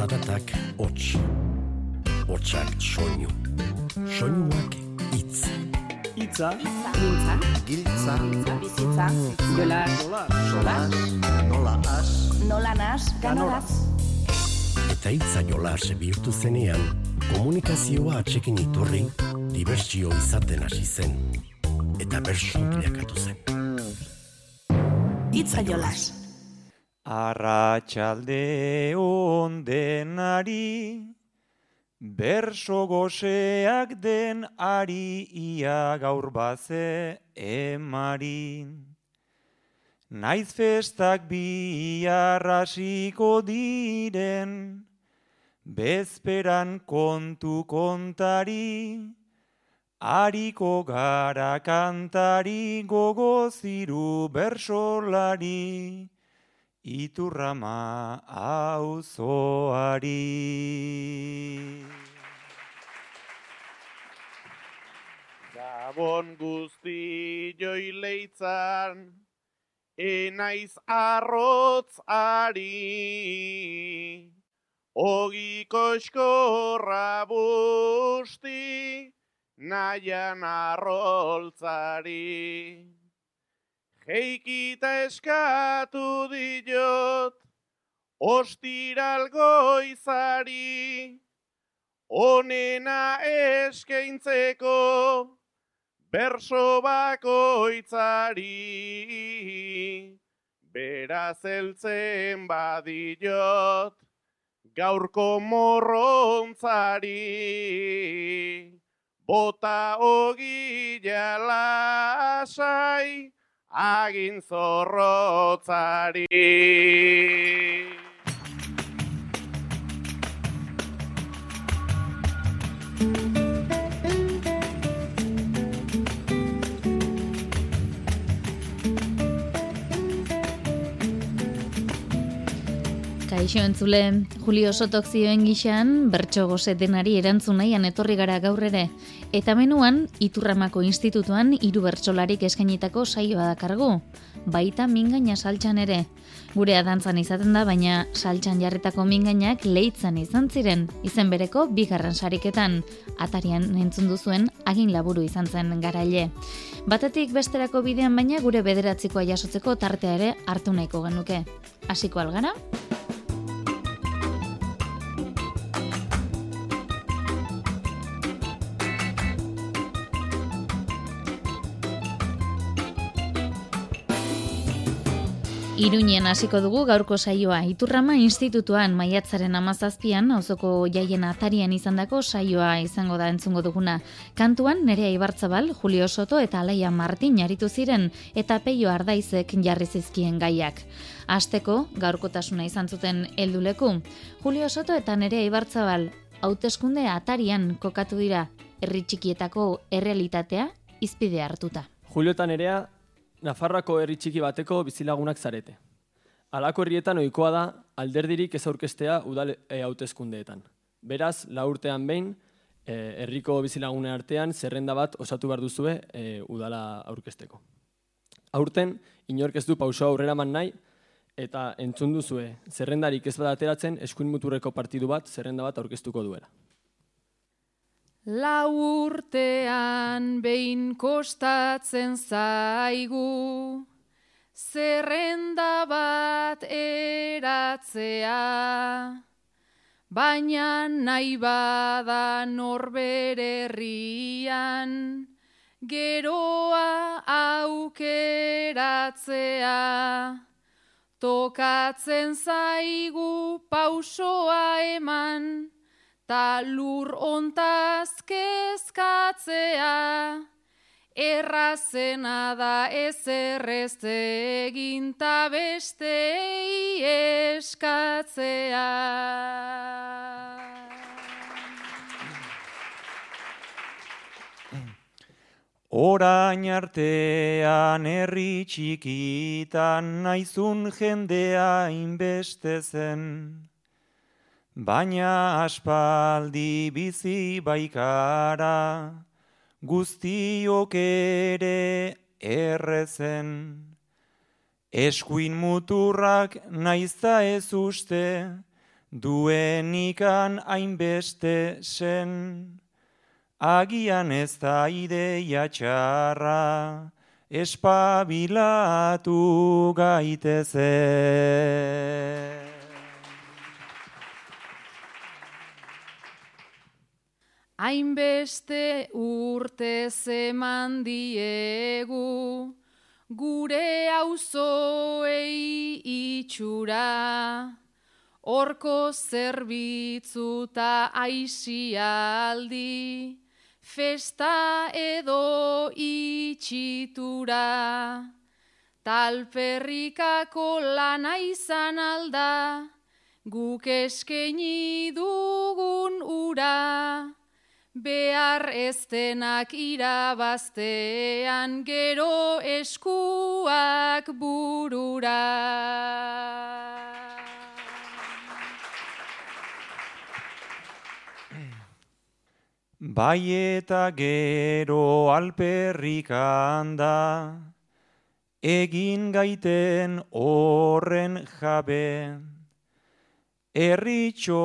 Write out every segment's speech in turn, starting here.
zaratak hots, hotsak soinu, soinuak itz. Itza, Giltza, Giltza, bizitza, jola, solas, nola as, nola nas, ganoraz. Eta itza jolas bihurtu zenean, komunikazioa atxekin iturri, dibertsio izaten hasi zen. Eta bersu bilakatu zen. Itza jolas. Arratxalde ondenari, berso goseak den ari ia gaur baze emarin. Naiz festak bi arrasiko diren, bezperan kontu kontari, Ariko gara kantari gogoziru bersolari, iturrama auzoari. Gabon guzti joi leitzan, enaiz arrotz ari, ogiko eskorra busti, nahian arroltzari. Jeikita eskatu diot, ostiral goizari, onena eskaintzeko, berso bakoitzari. Beraz eltzen badiot, gaurko morrontzari. Bota ogila lasai, agin zorrotzari. Kaixo entzule, Julio Sotok zioen gixan, bertso gozetenari erantzun nahian etorri gara gaur ere. Eta menuan, Iturramako Institutuan hiru bertsolarik eskainitako saioa dakargu. Baita mingaina saltxan ere. Gure dantzan izaten da, baina saltxan jarritako mingainak leitzan izan ziren, izen bereko bigarren sariketan. Atarian entzun duzuen, agin laburu izan zen garaile. Batetik besterako bidean baina gure bederatzikoa jasotzeko tartea ere hartu nahiko genuke. Hasiko algara? Iruñen hasiko dugu gaurko saioa. Iturrama institutuan maiatzaren amazazpian, auzoko jaien atarian izandako saioa izango da entzungo duguna. Kantuan Nerea Ibartzabal, Julio Soto eta Alaia Martin jaritu ziren eta Peio Ardaizek jarri zizkien gaiak. Asteko gaurkotasuna izan zuten helduleku. Julio Soto eta Nerea Ibartzabal hauteskunde atarian kokatu dira herri txikietako errealitatea izpide hartuta. Julio eta Nerea Nafarroako herri txiki bateko bizilagunak zarete. Halako herrietan ohikoa da alderdirik ez aurkestea udal e. Beraz, la urtean behin, e, herriko bizilagunen artean zerrenda bat osatu behar duzue e, udala aurkesteko. Aurten, inork ez du pauso aurrera man nahi, eta entzun duzue, zerrendarik ez bada ateratzen, eskuin muturreko partidu bat, zerrenda bat aurkeztuko duela. Lau urtean behin kostatzen zaigu, zerrenda bat eratzea, baina nahi bada norbere herrian, geroa aukeratzea. Tokatzen zaigu pausoa eman, ta lur ontaz kezkatzea, errazena da ez errez egin ta bestei eskatzea. Orain artean herri txikitan naizun jendea inbeste zen. Baina aspaldi bizi baikara, guztiok ere errezen. Eskuin muturrak naizta ez uste, duenikan hainbeste zen, agian ez da ideia txarra, espabilatu gaiteze. Hainbeste urte zeman diegu, gure auzoei itxura, Horko zerbitzuta aizialdi, festa edo itxitura. Talperrikako lana izan alda, guk eskeni dugun ura. Behar eztenak irabaztean gero eskuak burura. Bai eta gero alperrik handa, egin gaiten horren jabe, erritxo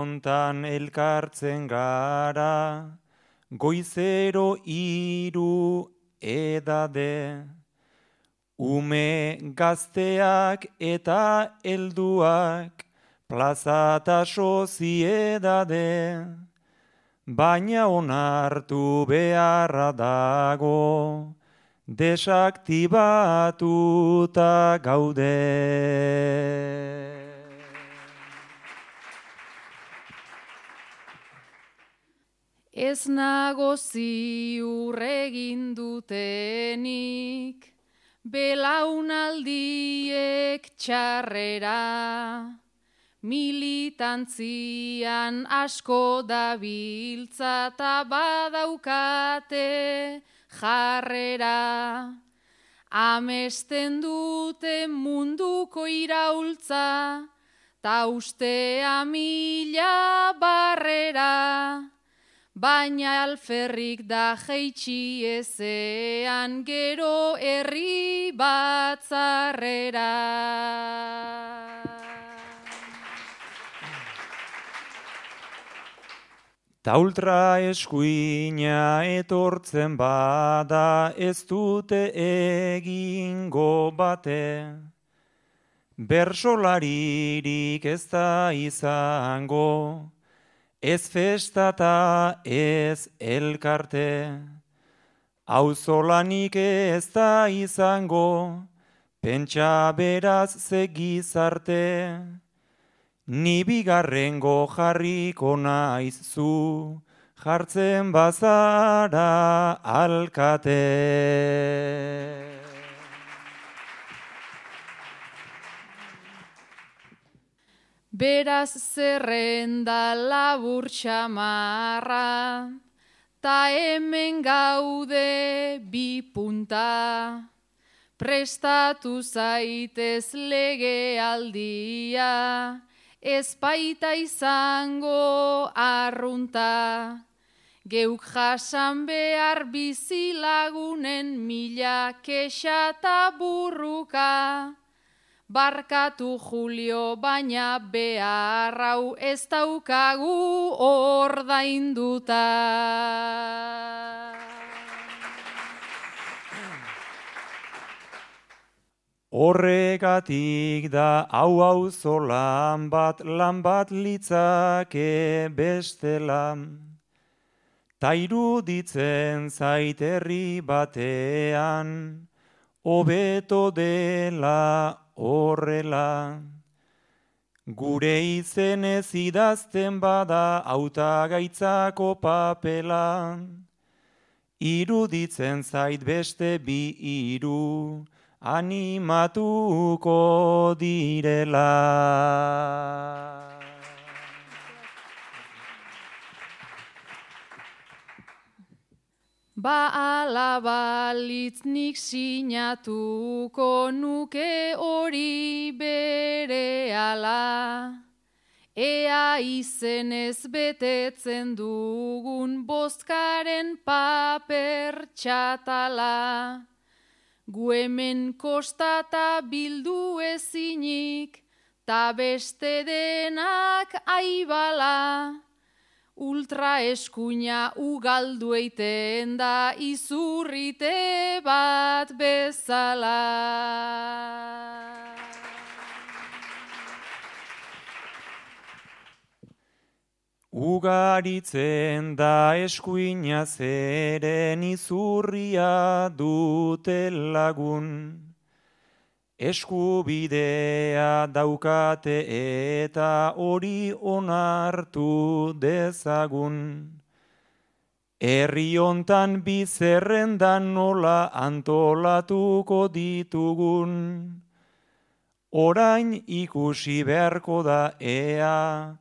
ontan elkartzen gara, goizero iru edade, ume gazteak eta helduak, plazata soziedade, baina onartu beharra dago, desaktibatuta gaude. Ez nago ziurregin dutenik, belaunaldiek txarrera, militantzian asko dabiltza eta badaukate jarrera. Amesten dute munduko iraultza, ta ustea mila barrera. Baina alferrik da jeitsi ezean gero herri batzarrera. Ta ultra eskuina etortzen bada ez dute egingo bate. Bersolaririk ez da izango, ez festata ez elkarte. Auzolanik ez da izango, pentsa beraz zegizarte. Ni bigarrengo jarriko naiz zu, jartzen bazara alkate. Beraz zerrenda labur txamarra, ta hemen gaude bi punta. Prestatu zaitez lege aldia, ez baita izango arrunta. Geuk jasan behar bizilagunen mila kexa burruka. Barkatu Julio baina behar hau ez daukagu ordainduta. Horregatik da hau hau zolan bat lan bat litzake bestela. Ta iruditzen zaiterri batean, hobeto dela horrela. Gure izenez idazten bada auta gaitzako papela. Iruditzen zait beste bi iru, animatuko direla. Ba alabalitz nik sinatuko nuke hori bere ala. Ea izenez betetzen dugun bozkaren paper Gu hemen kostata bildu ezinik, ta beste denak aibala, ultra eskuina ugaldu eiten da izurrite bat bezala. Ugaritzen da eskuina zeren izurria dute lagun. Eskubidea daukate eta hori onartu dezagun. Herri hontan bizerrendan nola antolatuko ditugun. Orain ikusi beharko da ea,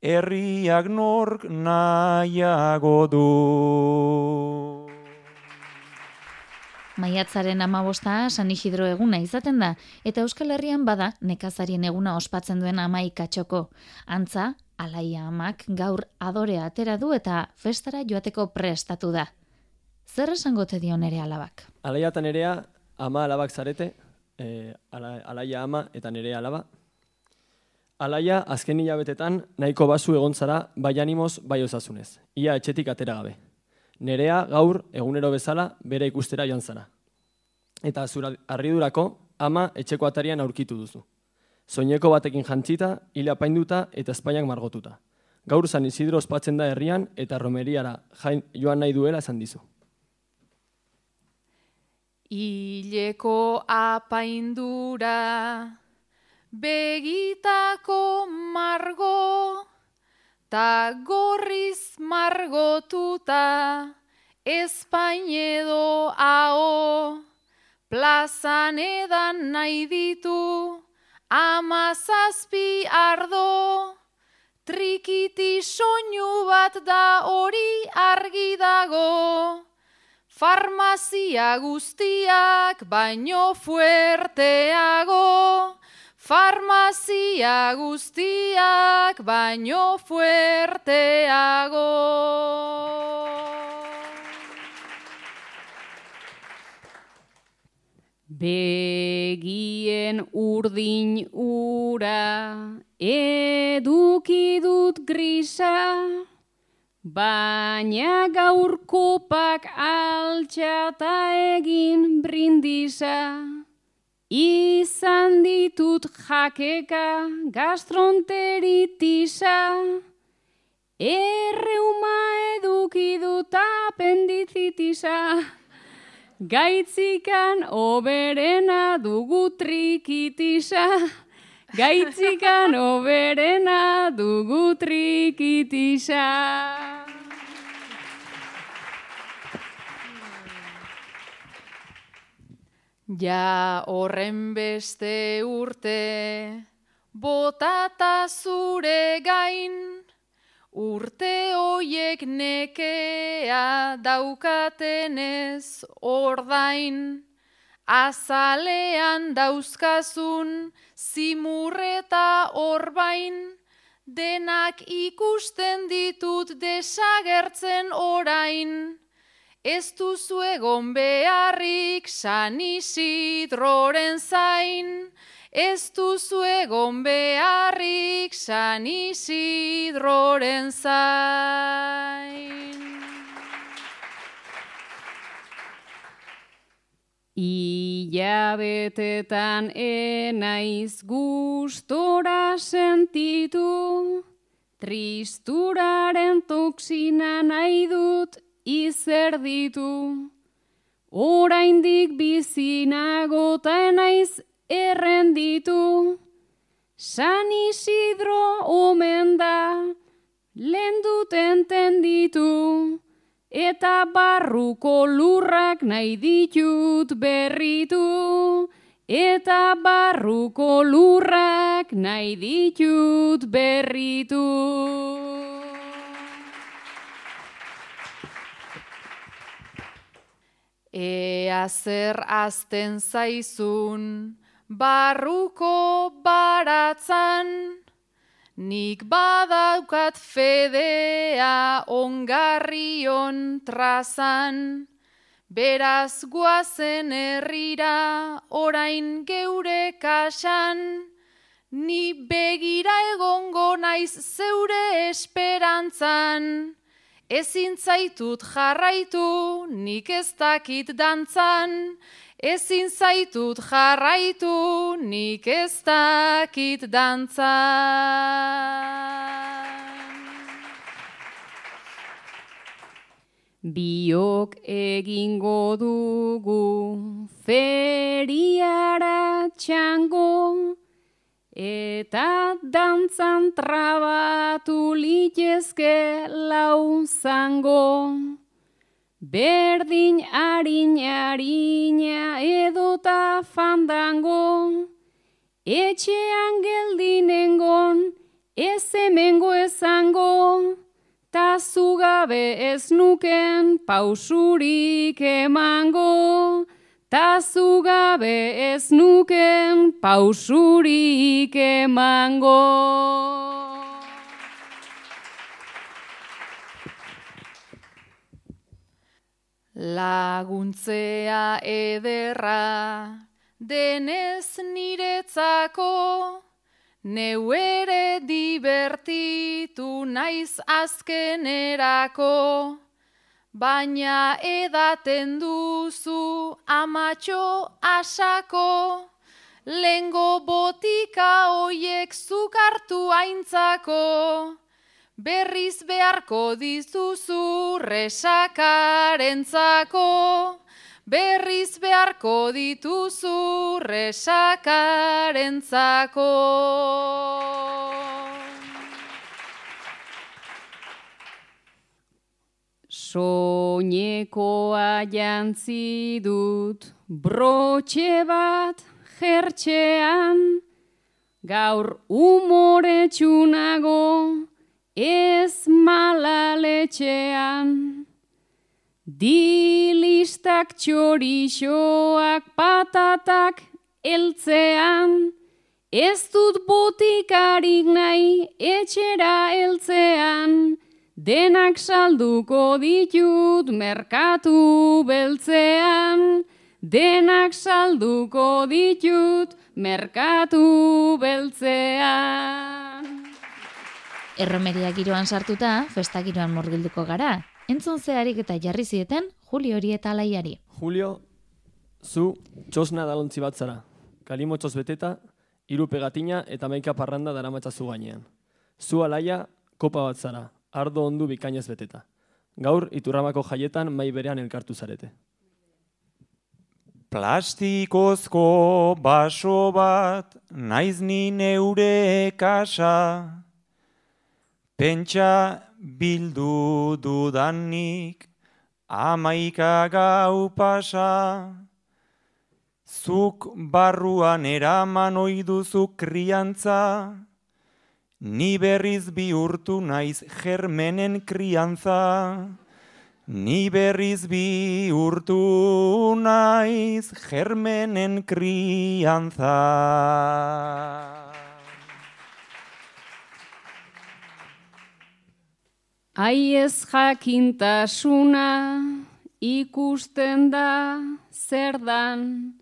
herriak nork nahiago du. Maiatzaren amabosta San Isidro eguna izaten da, eta Euskal Herrian bada nekazarien eguna ospatzen duen amaikatxoko. Antza, alaia amak gaur adorea atera du eta festara joateko prestatu da. Zer esango te dio nere alabak? Alaia eta nerea ama alabak zarete, e, alaia ama eta nerea alaba. Alaia azken hilabetetan nahiko basu egon zara bai animoz bai osasunez. Ia etxetik atera gabe. Nerea gaur egunero bezala bere ikustera joan zara. Eta zura arridurako ama etxeko atarian aurkitu duzu. Soineko batekin jantzita, hile apainduta eta Espainiak margotuta. Gaur San Isidro ospatzen da herrian eta romeriara joan nahi duela esan dizu. Ileko apaindura begitako margo ta gorriz margotuta Espainedo hao plazan edan nahi ditu amazazpi ardo. Trikiti soinu bat da hori argi dago farmazia guztiak baino fuerteago farmazia guztiak baino fuerteago. Begien urdin ura eduki dut grisa, baina gaur kopak altxata egin brindisa. Izan ditut jakeka gastronteritisa, erreuma eduki dut apendizitisa, gaitzikan oberena dugu trikitisa, gaitzikan oberena dugu trikitisa. Ja horren beste urte, botata zure gain, urte hoiek nekea daukatenez ordain, azalean dauzkazun zimurreta orbain, denak ikusten ditut desagertzen orain. Ez duzu egon beharrik San Isidroren zain, ez duzu egon beharrik San Isidroren zain. Ila betetan enaiz gustora sentitu, tristuraren toksina nahi dut izer ditu. Oraindik bizinago ta naiz errenditu. San Isidro omen da, lehen dut entenditu. Eta barruko lurrak nahi ditut berritu. Eta barruko lurrak nahi ditut berritu. Ea zer azten zaizun, barruko baratzan, nik badaukat fedea ongarrion trazan, beraz guazen herrira orain geure kasan, ni begira egongo naiz zeure esperantzan. Ezin zaitut jarraitu, nik ez dakit dantzan. Ezin zaitut jarraitu, nik ez dakit dantzan. Biok egingo dugu feriara txango eta dantzan trabatu litezke lau zango. Berdin harin harina edota fandango, etxean geldinengon ez emengo ezango, ta zugabe ez nuken pausurik emango, ta zugabe ez nuken pausurik emango. Laguntzea ederra denez niretzako, Neu ere divertitu naiz azkenerako, baina edaten duzu amatxo asako, lengo botika hoiek zukartu aintzako, berriz beharko dizuzu resakarentzako, berriz beharko dituzu resakarentzako. Soinekoa jantzi dut brotxe bat jertxean, gaur umore txunago ez malaletxean. Dilistak txorixoak patatak eltzean, ez dut botikarik nahi etxera eltzean, denak salduko ditut merkatu beltzean, denak salduko ditut merkatu beltzean. Erromeria giroan sartuta, festa giroan morgilduko gara, entzun zeharik eta jarri zieten Julio hori eta alaiari. Julio, zu txosna dalontzi bat zara. Kalimo txos beteta, hiru pegatina eta maika parranda dara zu gainean. Zu alaia, kopa bat zara, ardo ondu bikainez beteta. Gaur, iturramako jaietan mai berean elkartu zarete. Plastikozko baso bat, naiz ni neure kasa, pentsa bildu dudanik amaika gau pasa. Zuk barruan eraman oiduzu kriantza, ni berriz bihurtu naiz germenen kriantza. Ni berriz bihurtu naiz germenen kriantza. Aiez jakintasuna ikusten da zer dan,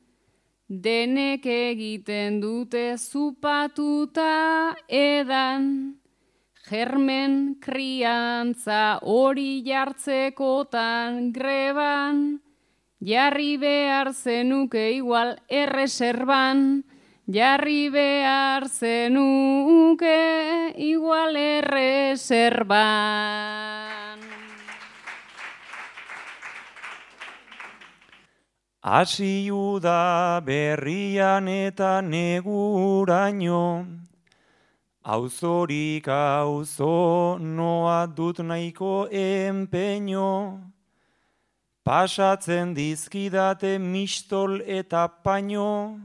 denek egiten dute zupatuta edan, germen kriantza hori jartzekotan greban, jarri behar zenuke igual erreserban, jarri behar zenuke igual erreserban. Asi da berrian eta neguraino, auzorik auzo noa dut nahiko empeño, pasatzen dizkidate mistol eta paino,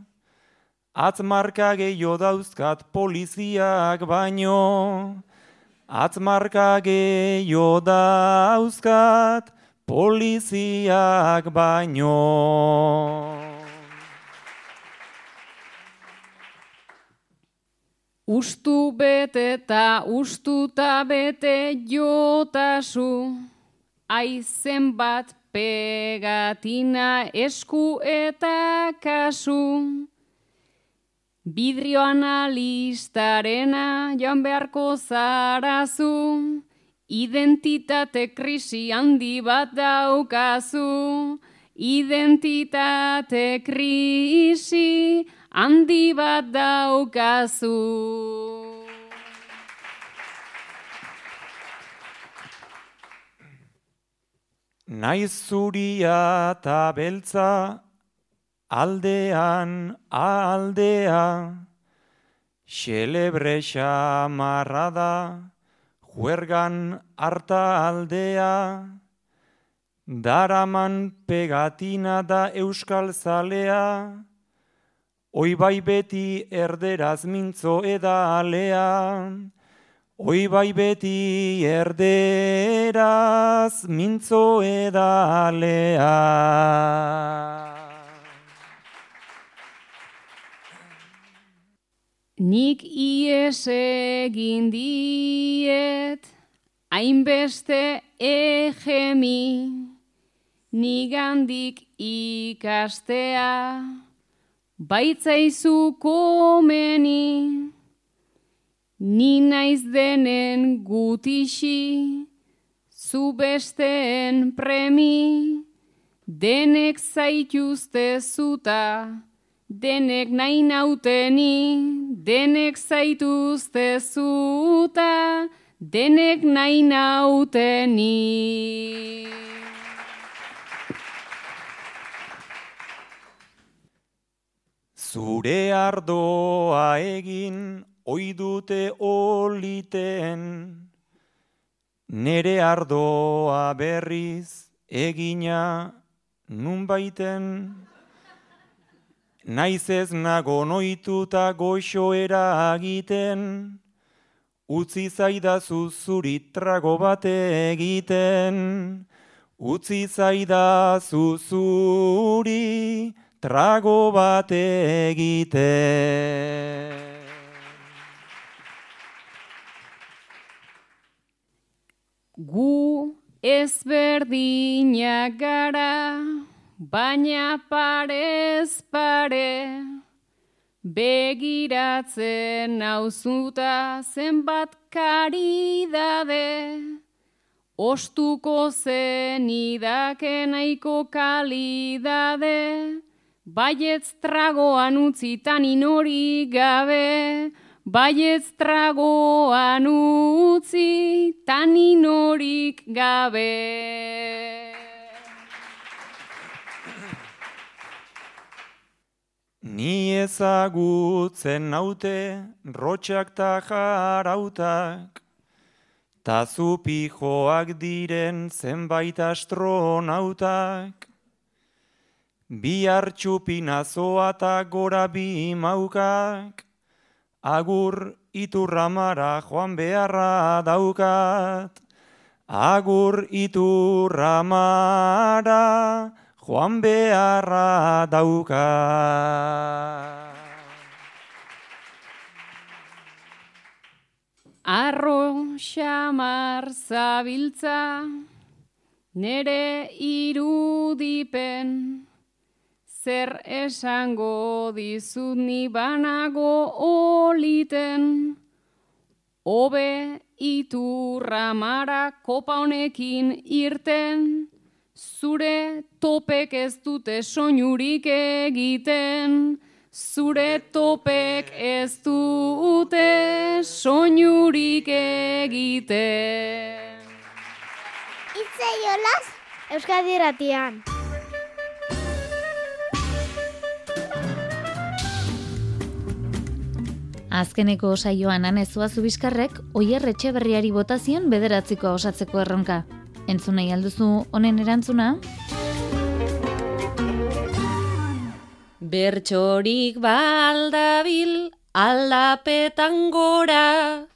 Atzmarka gehiago dauzkat poliziak baino. Atzmarka gehiago dauzkat poliziak baino. Ustu bete eta ustuta bete jotasu, aizen bat pegatina esku eta kasu. Bidrio analistarena joan beharko zarazu, identitate krisi handi bat daukazu, identitate krisi handi bat daukazu. Naiz zuria eta beltza aldean aldea, xelebre xamarra da, juergan harta aldea, daraman pegatina da euskal zalea, oi bai beti erderaz mintzo eda alea, Oi bai beti erderaz mintzo edalea. Nik ies egin diet, hainbeste egemi, nigandik ikastea, baitzaizu komeni, Ni naiz denen gutixi, zu besteen premi, denek zaituzte zuta, denek nahi nauteni, denek zaituzte zuta, denek nahi nauteni. Zure ardoa egin oi dute oliten, nere ardoa berriz egina nun baiten, naiz ez nago noituta goxoera egiten, utzi zaidazu zuri trago bate egiten, utzi zaidazu zuri trago bate egiten. Gu ezberdinak gara, baina parez pare, begiratzen nauzuta zenbat karidade, ostuko zen idakenaiko kalidade, baietz tragoan utzitan inori gabe, Baietz tragoan utzi, taninorik gabe. Ni ezagutzen naute, rotxak ta jarautak, ta zupijoak diren zenbait astronautak, bi hartxupinazoa ta gora bi maukak, agur iturramara joan beharra daukat. Agur iturramara joan beharra daukat. Arro xamar zabiltza, nere irudipen, zer esango dizut ni banago oliten, Obe iturra mara kopa honekin irten, zure topek ez dute soinurik egiten, zure topek ez dute soinurik egiten. Itzei olaz, Euskadi ratian. Azkeneko saioan anezua zubiskarrek oier berriari botazion bederatziko osatzeko erronka. Entzunei alduzu honen erantzuna? Bertxorik baldabil aldapetan gora.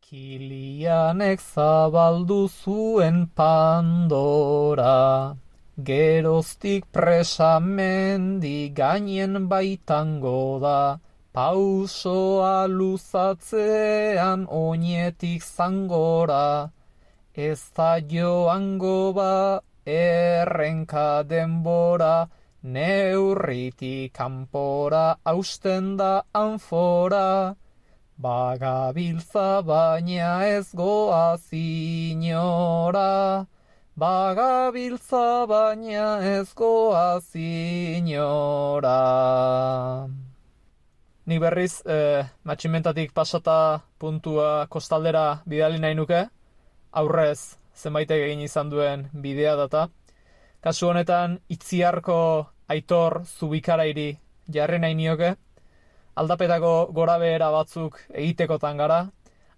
Kilianek zabaldu zuen pandora. Geroztik presamendi gainen baitango da. Pausoa luzatzean oinetik zangora, ez da joango ba errenka denbora, neurritik kanpora hausten da anfora, bagabiltza baina ez goa zinora, bagabiltza baina ez goa zinora. Ni berriz, eh, matximentatik pasata puntua kostaldera bidali nahi nuke, aurrez zenbaitek egin izan duen bidea data. Kasu honetan, itziarko aitor zubikarairi jarri nahi nioke, aldapetako gora behera batzuk egitekotan gara,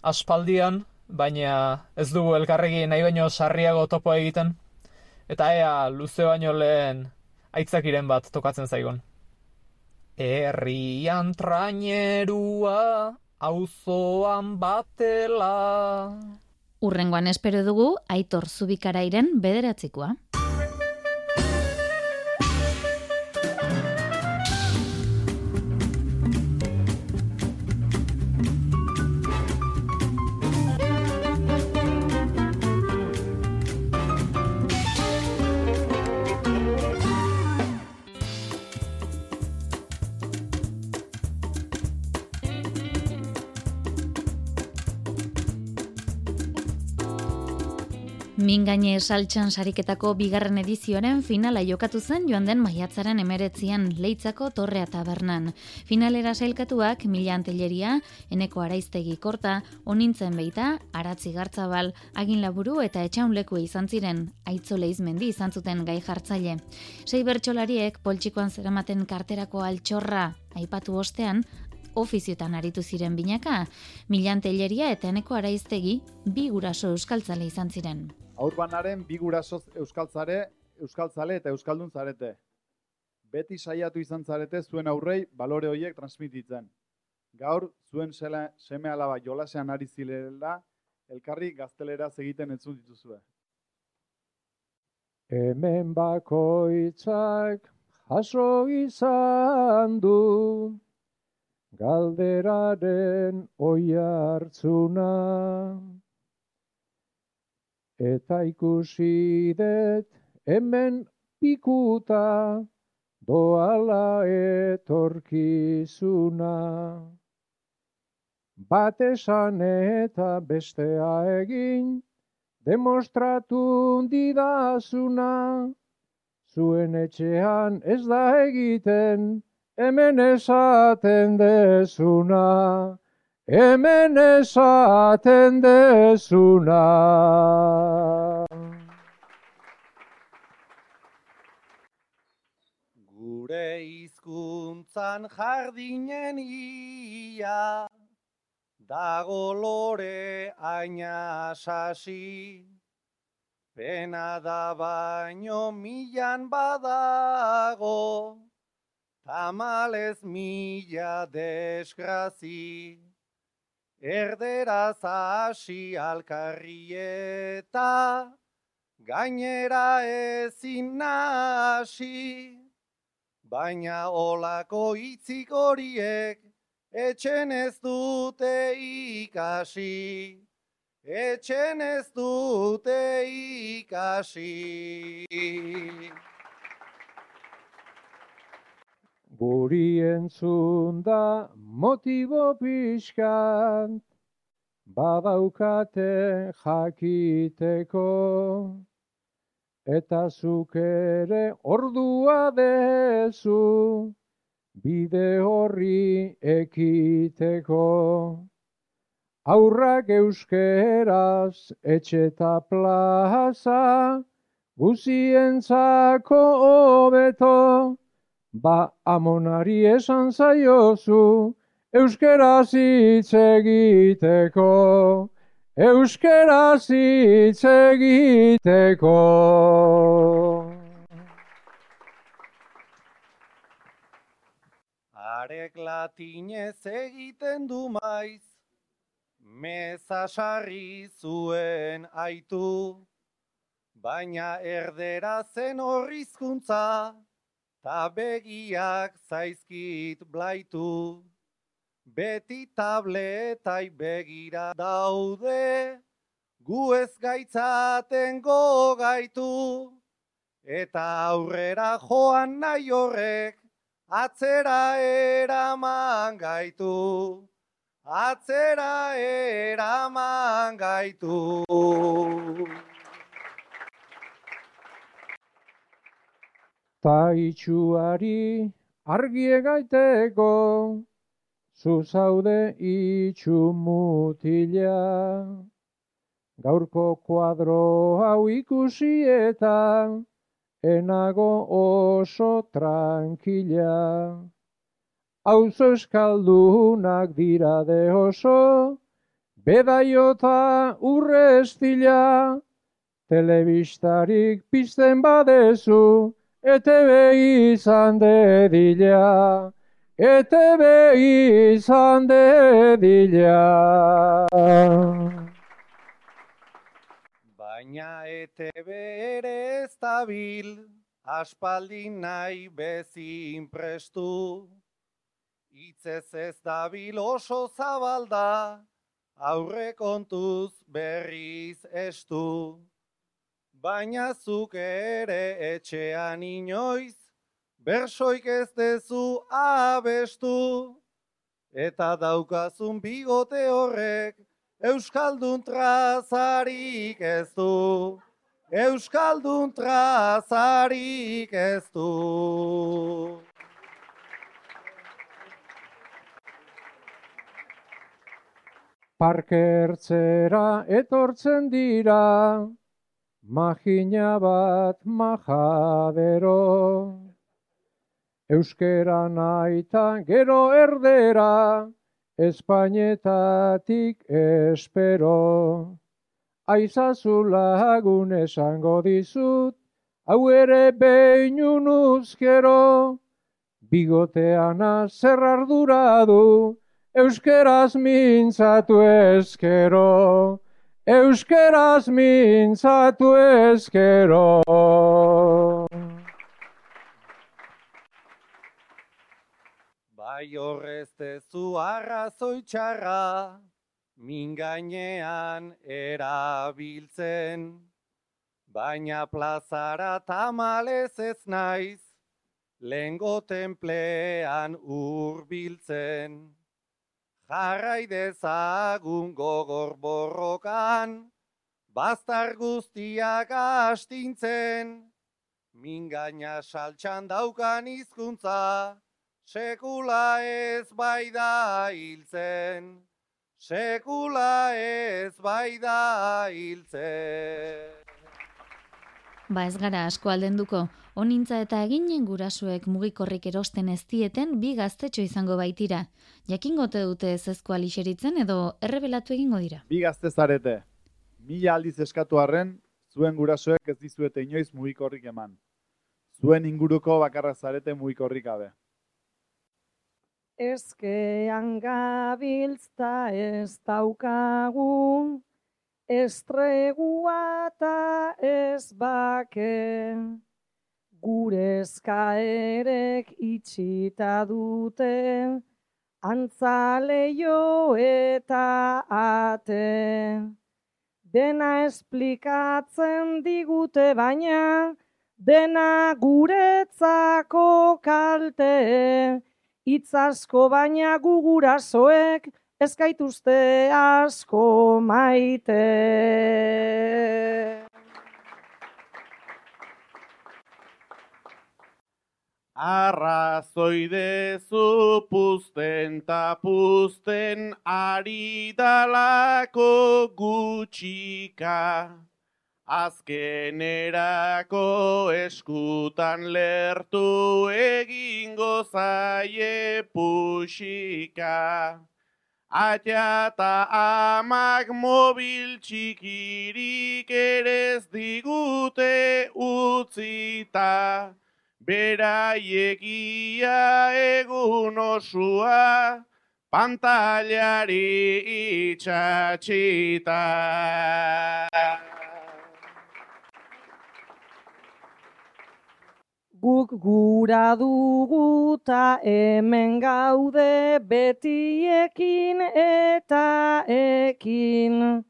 aspaldian, baina ez dugu elkarregi nahi baino sarriago topo egiten, eta ea luze baino lehen aitzakiren bat tokatzen zaigun. Herrian trainerua, auzoan batela. Urrengoan espero dugu Aitor Zubikarairen bederatzikoa. Mingaine saltxan sariketako bigarren edizioaren finala jokatu zen joan den maiatzaren emeretzian leitzako torrea tabernan. Finalera sailkatuak mila anteleria, eneko araiztegi korta, onintzen beita, aratzi gartzabal, agin laburu eta etxaunleku izan ziren, aitzo leizmendi izan zuten gai jartzaile. Sei bertxolariek poltsikoan zeramaten karterako altxorra aipatu ostean, ofiziotan aritu ziren binaka, milanteleria eta eneko araiztegi bi guraso euskaltzale izan ziren aurbanaren bi gurasoz euskaltzare, euskaltzale eta euskaldun zarete. Beti saiatu izan zarete zuen aurrei balore horiek transmititzen. Gaur, zuen sele, seme alaba jolasean ari zilela, elkarri gaztelera egiten entzun dituzue. Hemen bakoitzak jaso izan du, galderaren oi hartzuna eta ikusi dut hemen pikuta doala etorkizuna. Bat esan eta bestea egin, demostratu didazuna, zuen etxean ez da egiten, hemen esaten dezuna hemen esaten dezuna. Gure hizkuntzan jardinen ia, dago lore aina sasi, pena da baino milan badago, tamalez mila desgrazi. Erderaz hasi alkarrieta, gainera ezin nasi, baina olako hitzik horiek etxen ez dute ikasi, etxen ez dute ikasi. Guri entzun da motibo pixkan, badaukate jakiteko, eta zuk ere ordua dezu, bide horri ekiteko. Aurrak euskeraz etxeta plaza, guzientzako hobeto, Ba amonari esan zaiozu, euskeraz hitz egiteko, euskeraz hitz egiteko. Arek latinez egiten du maiz, meza sarri zuen aitu, baina erdera zen horrizkuntza, ta begiak zaizkit blaitu, beti tabletai begira daude, gu ez gaitzaten gogaitu, eta aurrera joan nahi horrek, atzera eraman gaitu, atzera eraman gaitu. Ta itxuari argie gaiteko, zu zaude itxu mutila. Gaurko kuadro hau ikusi eta enago oso tranquila. Auzo eskaldunak dira de oso, bedaiota urre estila, telebistarik pizten badezu, ETB izan dedila, ETB izan dedila. Baina ETB ere ez dabil, aspaldi nahi bezin prestu. Itzez ez dabil oso zabalda, aurre kontuz berriz estu. Baina zuk ere etxean inoiz, bersoik ez dezu abestu. Eta daukazun bigote horrek, Euskaldun trazarik ez du. Euskaldun trazarik ez du. Parkertzera etortzen dira, magina bat majadero. Euskera naita gero erdera, Espainetatik espero. Aizazu lagun esango dizut, hau ere behin uzkero. Bigoteana zer ardura du, euskeraz mintzatu eskero. Euskeraz mintzatu eskero. Bai horrez dezu arrazoi txarra, min gainean erabiltzen. Baina plazara tamalez ez naiz, lengo templean urbiltzen. Jarrai dezagun gogor borrokan, bastar guztiak astintzen. Min gaina saltxan daukan hizkuntza, sekula ez bai da hiltzen. Sekula ez bai da hiltzen. Ba ez gara asko aldenduko, onintza eta eginen gurasuek mugikorrik erosten ez dieten bi gaztetxo izango baitira. Jakingote dute ez ezkoa lixeritzen edo errebelatu egingo dira. Bi gazte zarete. Mila aldiz eskatu arren, zuen gurasoek ez dizuete inoiz mugikorrik eman. Zuen inguruko bakarra zarete mugikorrik gabe. Ezkean gabiltzta ez daukagu, estregua eta ez bake. Gure eskaerek itxita dute, antzaleio eta ate. Dena esplikatzen digute baina, dena guretzako kalte. Itz asko baina gugurasoek ez gaituzte asko maite. Arrazoi dezu puzten puzten ari dalako gutxika. Azkenerako eskutan lertu egingo zaie puxika. Atia eta amak mobil txikirik ere ez digute utzita. Beraiekia egun osua, pantailari itxatxita. Guk gura dugu ta hemen gaude betiekin eta ekin.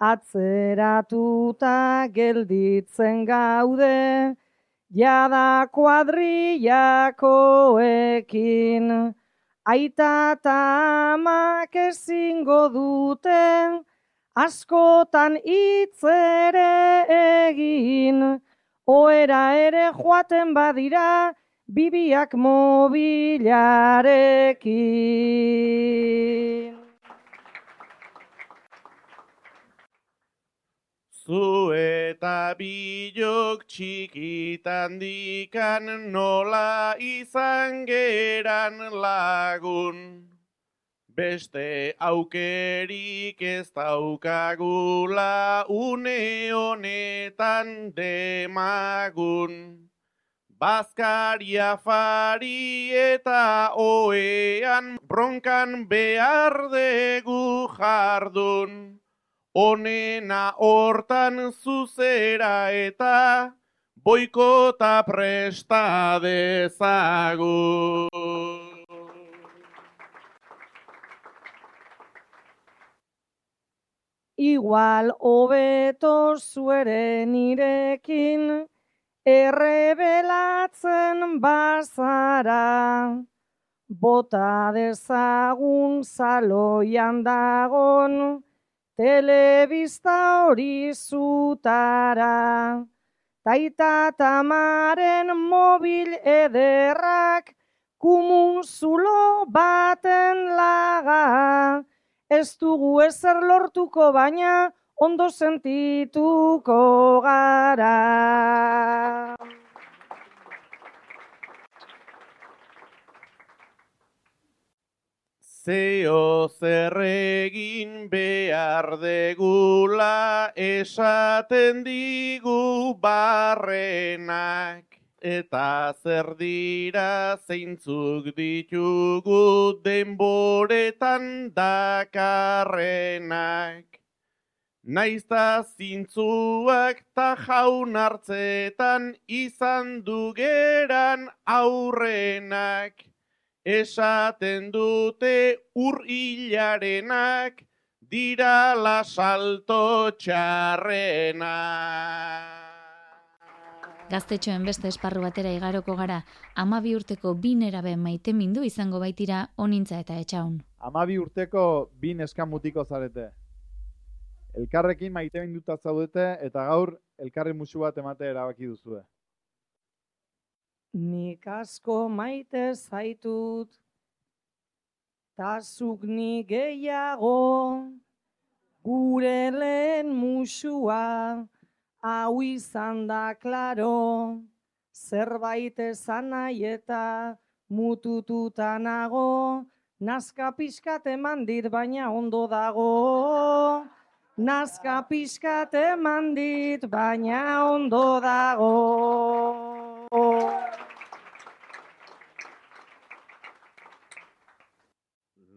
Atzeratuta gelditzen gaude, jada kuadrillakoekin. Aita eta amak ezingo duten, askotan hitz ere egin. Oera ere joaten badira, bibiak mobilarekin. Zu eta bilok txikitan dikan nola izan geran lagun. Beste aukerik ez daukagula une honetan demagun. Bazkaria fari eta oean bronkan behar degu jardun. Onena hortan zuzera eta boikota presta dezagun. Igual hobeto zueren irekin, errebelatzen bazara. Bota dezagun zaloian dagon, telebista hori zutara. Taita tamaren mobil ederrak, kumun zulo baten laga. Ez dugu ezer lortuko baina, ondo sentituko gara. Zeo zer egin behar degula esaten digu barrenak. Eta zer dira zeintzuk ditugu denboretan dakarrenak. Naizta zintzuak ta jaun hartzetan izan dugeran aurrenak. Esaten dute ur hilarenak dira la salto txarrena. Gaztetxoen beste esparru batera igaroko gara, amabi urteko bi nerabe maite mindu izango baitira onintza eta etxaun. Amabi urteko bi neskamutiko zarete. Elkarrekin maite minduta zaudete eta gaur elkarri musu bat emate erabaki duzue. Nik asko maite zaitut, tazuk ni gehiago, gure lehen musua, hau izan da klaro, zerbait esan nahi eta mutututa nago, nazka pixkat eman dit baina ondo dago. Nazka pixkat eman dit baina ondo dago.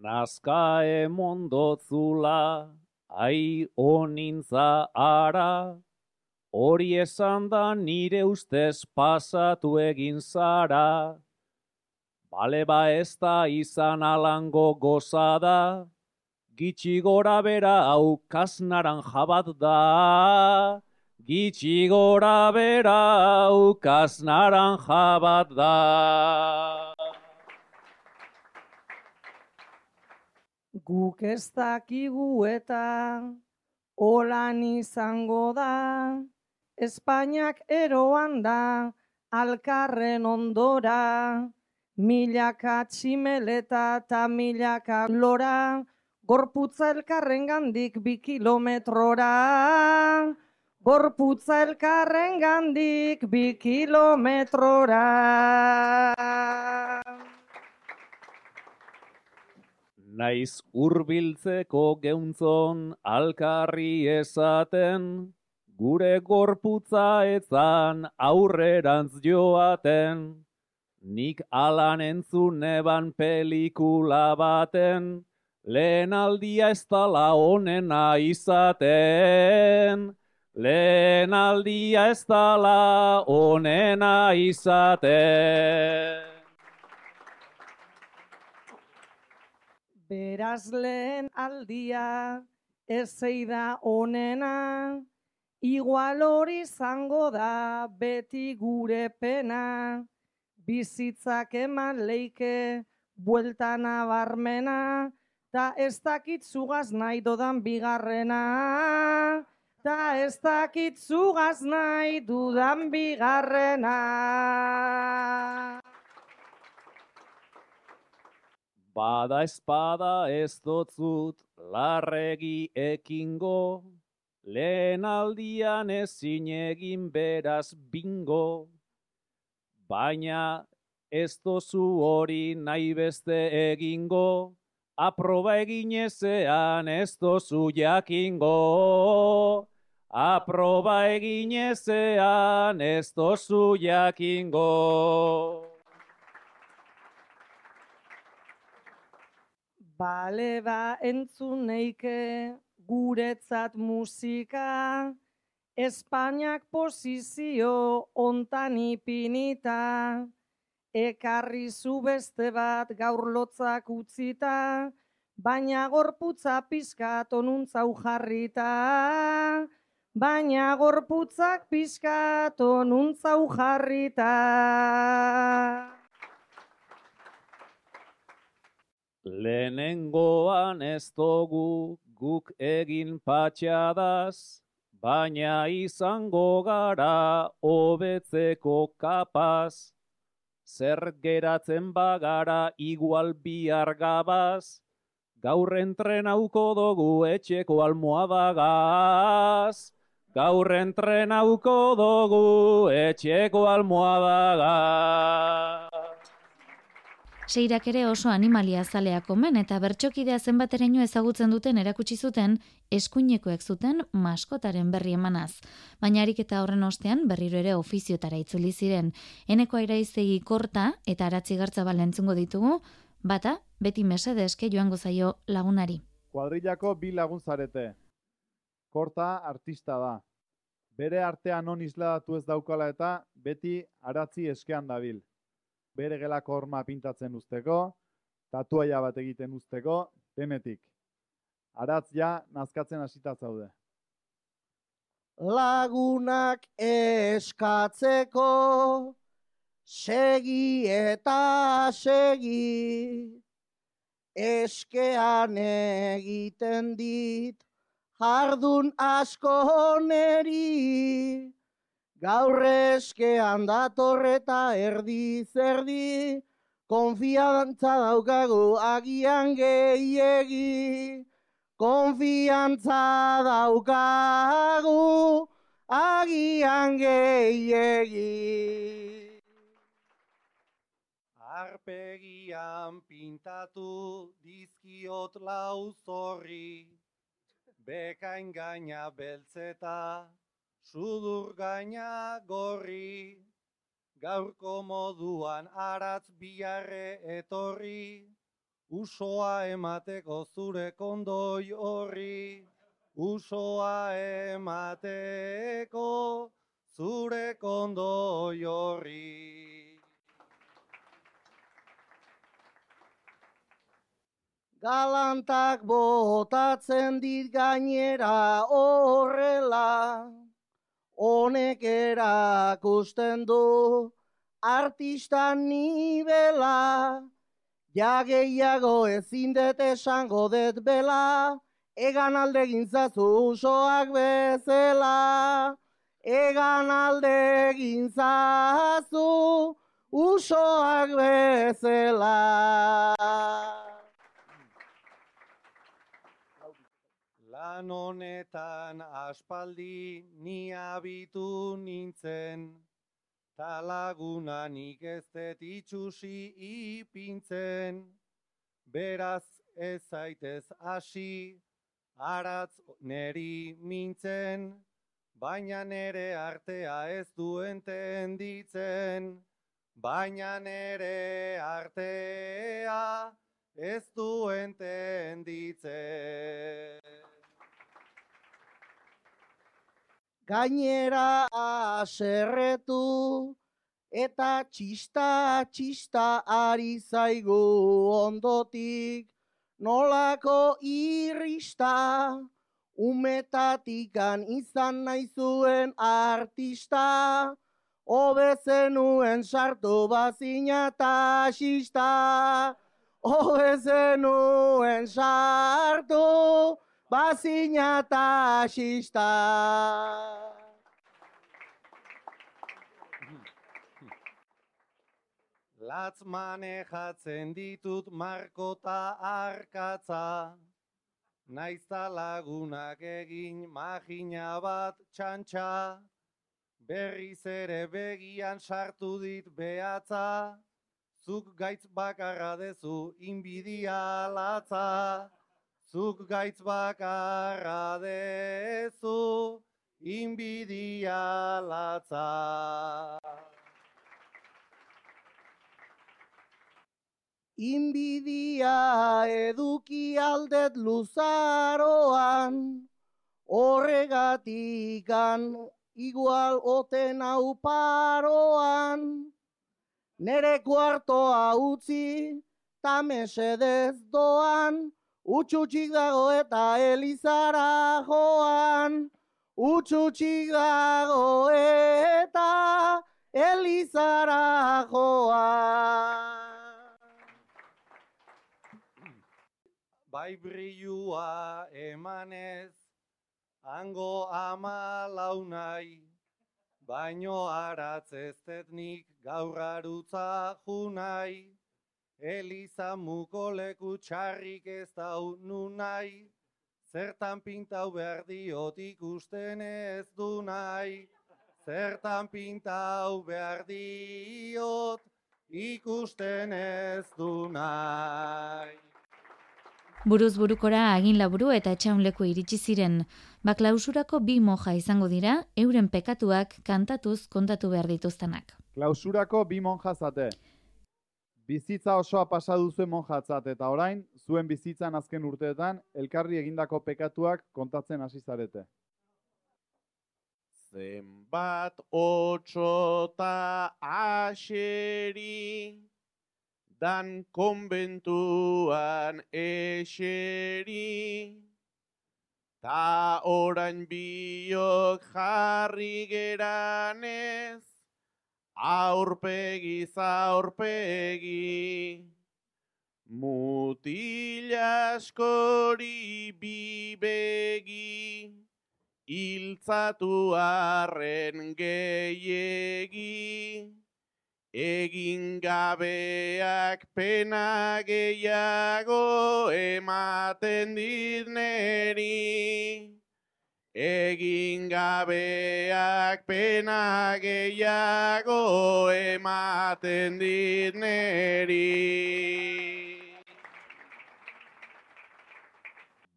Nazka emondotzula, ai onintza ara, hori esan da nire ustez pasatu egin zara. Bale ba ez da izan alango gozada, gitxi gora bera hau kasnaranja bat da. Gitxi gora bera hau kasnaranja bat da. Guk ez dakigu eta holan izango da, Espainiak eroan da, alkarren ondora, milaka tximeleta eta milaka lora, gorputza elkarren gandik bi kilometrora. Gorputza elkarren gandik bi kilometrora. Naiz hurbiltzeko geuntzon alkarri esaten, gure gorputza etzan aurrerantz joaten. Nik alan entzun eban pelikula baten, lehen aldia ez tala onena izaten. Lehen aldia ez tala onena izaten. Beraz lehen aldia ez da onena, Igual hori izango da beti gure pena, bizitzak eman leike buelta nabarmena, ta ez dakit zugaz nahi dodan bigarrena, ta ez dakit zugaz nahi dudan bigarrena. Bada espada ez dotzut larregi ekingo, lehen aldian ezin egin beraz bingo, baina ez dozu hori nahi beste egingo, aproba egin ezean ez dozu jakingo. Aproba egin ezean ez dozu jakingo. Bale ba entzun neike guretzat musika, Espainiak posizio ontan ipinita, ekarri zu beste bat gaur lotzak utzita, baina gorputza pizkat onuntza jarrita, baina gorputzak pizkat onuntza jarrita. Lehenengoan ez dugu guk egin patxadaz, baina izango gara hobetzeko kapaz. Zer geratzen bagara igual bihar gabaz, gaur entrenauko dugu etxeko almohadagaz. Gaur entrenauko dugu etxeko almohadagaz. Seirak ere oso animalia zaleak omen eta bertxokidea zenbateraino ezagutzen duten erakutsi zuten eskuinekoek zuten maskotaren berri emanaz. Baina ariketa horren ostean berriro ere ofiziotara itzuli ziren. Eneko airaizegi korta eta aratzi gartza balentzungo ditugu, bata beti mesede eske joango zaio lagunari. Kuadrillako bi lagun zarete. Korta artista da. Bere artean non isladatu ez daukala eta beti aratzi eskean dabil bere gelako horma pintatzen usteko, tatuaia bat egiten usteko, denetik. Aratz ja, nazkatzen hasita zaude. Lagunak eskatzeko, segi eta segi, eskean egiten dit, jardun asko neri, Gaur eskean datorreta erdi zerdi, konfiantza daukagu agian gehiegi. Konfiantza daukagu agian gehiegi. Arpegian pintatu dizkiot lau zorri, bekain gaina beltzeta, sudur gaina gorri, gaurko moduan aratz biarre etorri, usoa emateko zure kondoi horri, usoa emateko zure kondoi horri. Galantak botatzen dit gainera horrela, honek erakusten du artista nibela, ja gehiago ezin dut esango dut bela, egan alde gintzazu usoak bezela, egan alde gintzazu usoak bezela. Lan honetan aspaldi ni abitu nintzen, ta laguna nik ez dut itxusi ipintzen, beraz ez zaitez hasi, aratz neri mintzen, baina nere artea ez duen tenditzen, baina nere artea ez duen tenditzen. Gainera aserretu, eta txista txista ari zaigu ondotik, nolako irrista, umetatikan izan nahi zuen artista, hobe zenuen sartu bazina eta xista, hobe zenuen sartu bazina eta xista. Latz manejatzen ditut markota arkatza, Naizta lagunak egin magina bat txantxa, berriz ere begian sartu dit behatza, zuk gaitz bakarra dezu inbidia latza, zuk gaitz bakarra dezu inbidia latza. Inbidia eduki aldet luzaroan, horregatikan igual oten hau paroan. Nere kuartoa utzi, ta mesedez doan, utxutxik dago eta elizara joan. Utxutxik dago eta elizara joan. bai brilua emanez, hango ama launai, baino aratz ez tetnik gaur arutza junai, Eliza muko leku txarrik ez dau nunai, zertan pintau behar diot ikusten ez du nahi, zertan pintau behar diot ikusten ez du nahi. Buruz burukora agin laburu eta etxaunleku iritsi ziren, baklausurako bi moja izango dira, euren pekatuak kantatuz kontatu behar dituztenak. Klausurako bi monja zate. Bizitza osoa pasa duzuen monjatzat eta orain, zuen bizitzan azken urteetan, elkarri egindako pekatuak kontatzen hasi zarete. Zenbat otxota aseri, dan konbentuan eseri, ta orain biok jarri geranez, aurpegi zaurpegi, mutila askori bibegi, iltzatu arren gehiegi, Egin gabeak pena gehiago ematen dit neri. Egin gabeak pena gehiago ematen dit neri.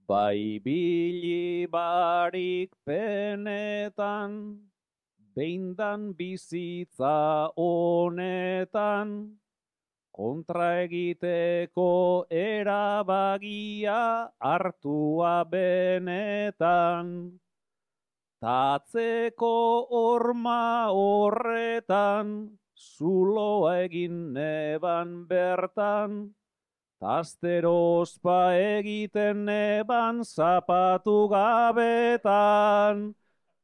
Bai bili barik penetan, Beindan bizitza honetan, kontra egiteko erabagia hartua benetan. Tatzeko orma horretan, zuloa egin neban bertan, Tastero ospa egiten neban zapatu gabetan.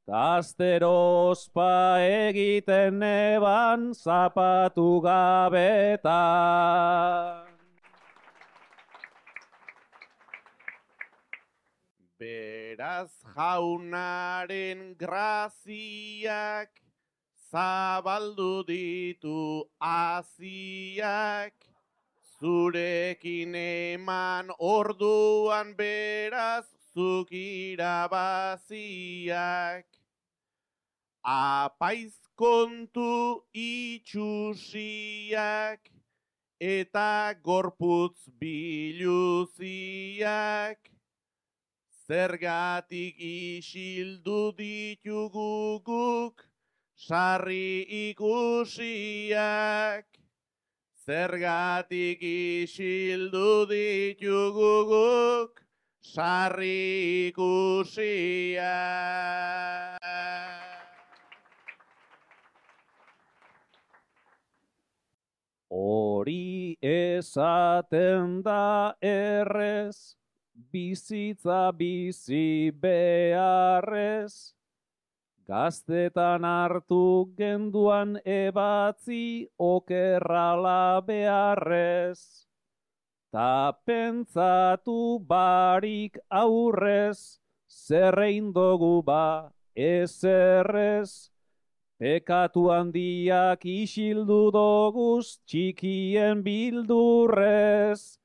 Tastero ospa egiten neban zapatu gabetan. Beraz jaunaren graziak, zabaldu ditu aziak, zurekin eman orduan beraz zuk irabaziak. Apaiz kontu itxusiak eta gorputz biluziak. Zergatik isildu ditugu guk sarri ikusiak. Zergatik isildu ditugu guk sarri ikusiak. Hori esaten da errez, bizitza bizi beharrez, gaztetan hartu genduan ebatzi okerrala beharrez. Ta pentsatu barik aurrez, zerrein dugu ba ezerrez, pekatu handiak isildu doguz txikien bildurrez.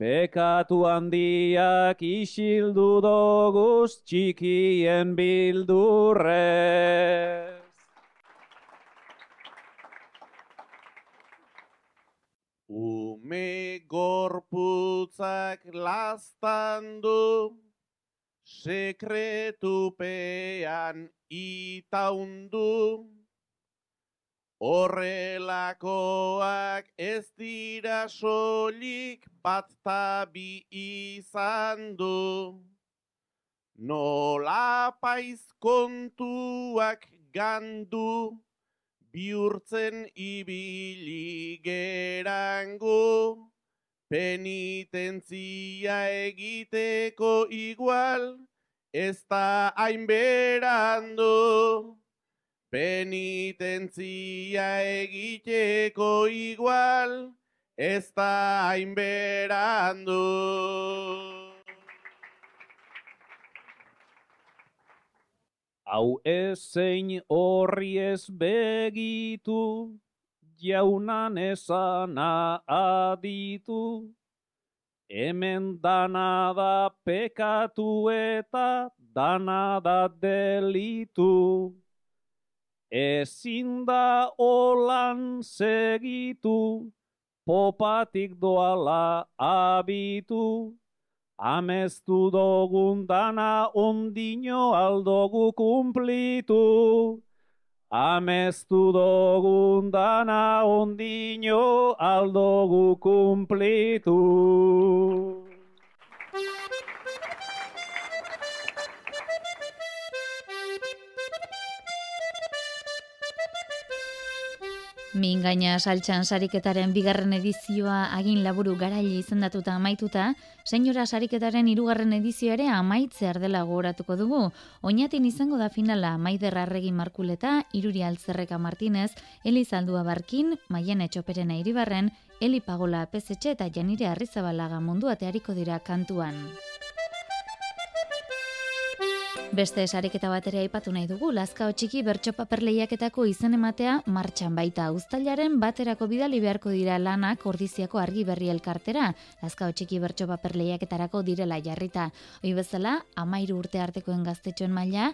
Pekatu handiak isildu doguz txikien bildurrez. Ume gorputzak lastan du, sekretupean itaundu, Horrelakoak ez dira solik bat tabi izan du. Nola paiz kontuak gandu, bihurtzen ibili gerango, penitentzia egiteko igual, ez da hainberando. Penitentzia egiteko igual, ez da hainberando. Hau ezein horri ez begitu, jaunan esana aditu, hemen dana da pekatu eta dana da delitu. Ezin da olan segitu, popatik doala abitu, amestu dogun dana ondino aldogu kumplitu. Amestu dogun dana ondino aldogu kumplitu. Mingaina saltxan sariketaren bigarren edizioa agin laburu garaile izendatuta amaituta, senyora sariketaren hirugarren edizioa ere amaitzear dela gogoratuko dugu. Oinatin izango da finala Maider Arregi Markuleta, Iruri Altzerreka Martinez, Elizaldua Barkin, Maien Etxoperena Iribarren, Eli Pagola Pezetxe eta Janire Arrizabalaga mundu ateariko dira kantuan. Beste sariketa bat ere aipatu nahi dugu, Lazkao txiki bertso paper lehiaketako izen ematea martxan baita uztailaren baterako bidali beharko dira lanak ordiziako argi berri elkartera. Lazkao txiki bertso paper lehiaketarako direla jarrita. Hoi bezala, amairu urte artekoen gaztetxoen maila,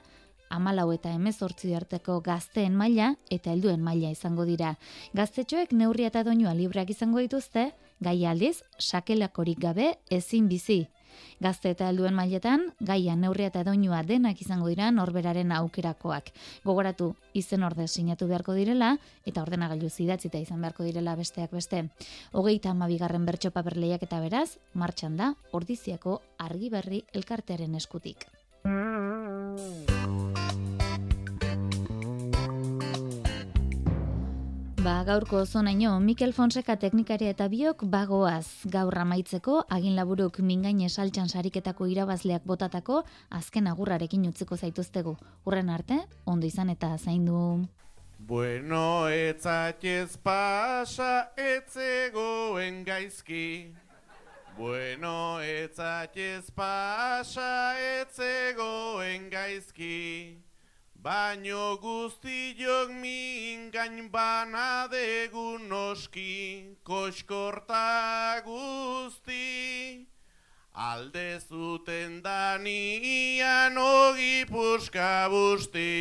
amalau eta emezortzi arteko gazteen maila eta helduen maila izango dira. Gaztetxoek neurria eta doinua libreak izango dituzte, gai aldiz, sakelakorik gabe ezin bizi. Gazte eta helduen mailetan, gaia neurria eta doinua denak izango dira norberaren aukerakoak. Gogoratu, izen orde sinatu beharko direla, eta ordenagailu zidatzita izan beharko direla besteak beste. Hogeita amabigarren bertso paper lehiak eta beraz, martxan da, ordiziako argi berri elkartearen eskutik. Ba, gaurko zonaino, Mikel Fonseca teknikaria eta biok bagoaz gaur amaitzeko, agin laburuk mingain esaltxan sariketako irabazleak botatako, azken agurrarekin utziko zaituztegu. Urren arte, ondo izan eta zaindu. Bueno, etzatez pasa etzegoen gaizki. Bueno, etzatez pasa etzegoen gaizki. Baino guztiok mingain bana degun noski, koskorta guzti. Alde zuten danian ogi puska busti.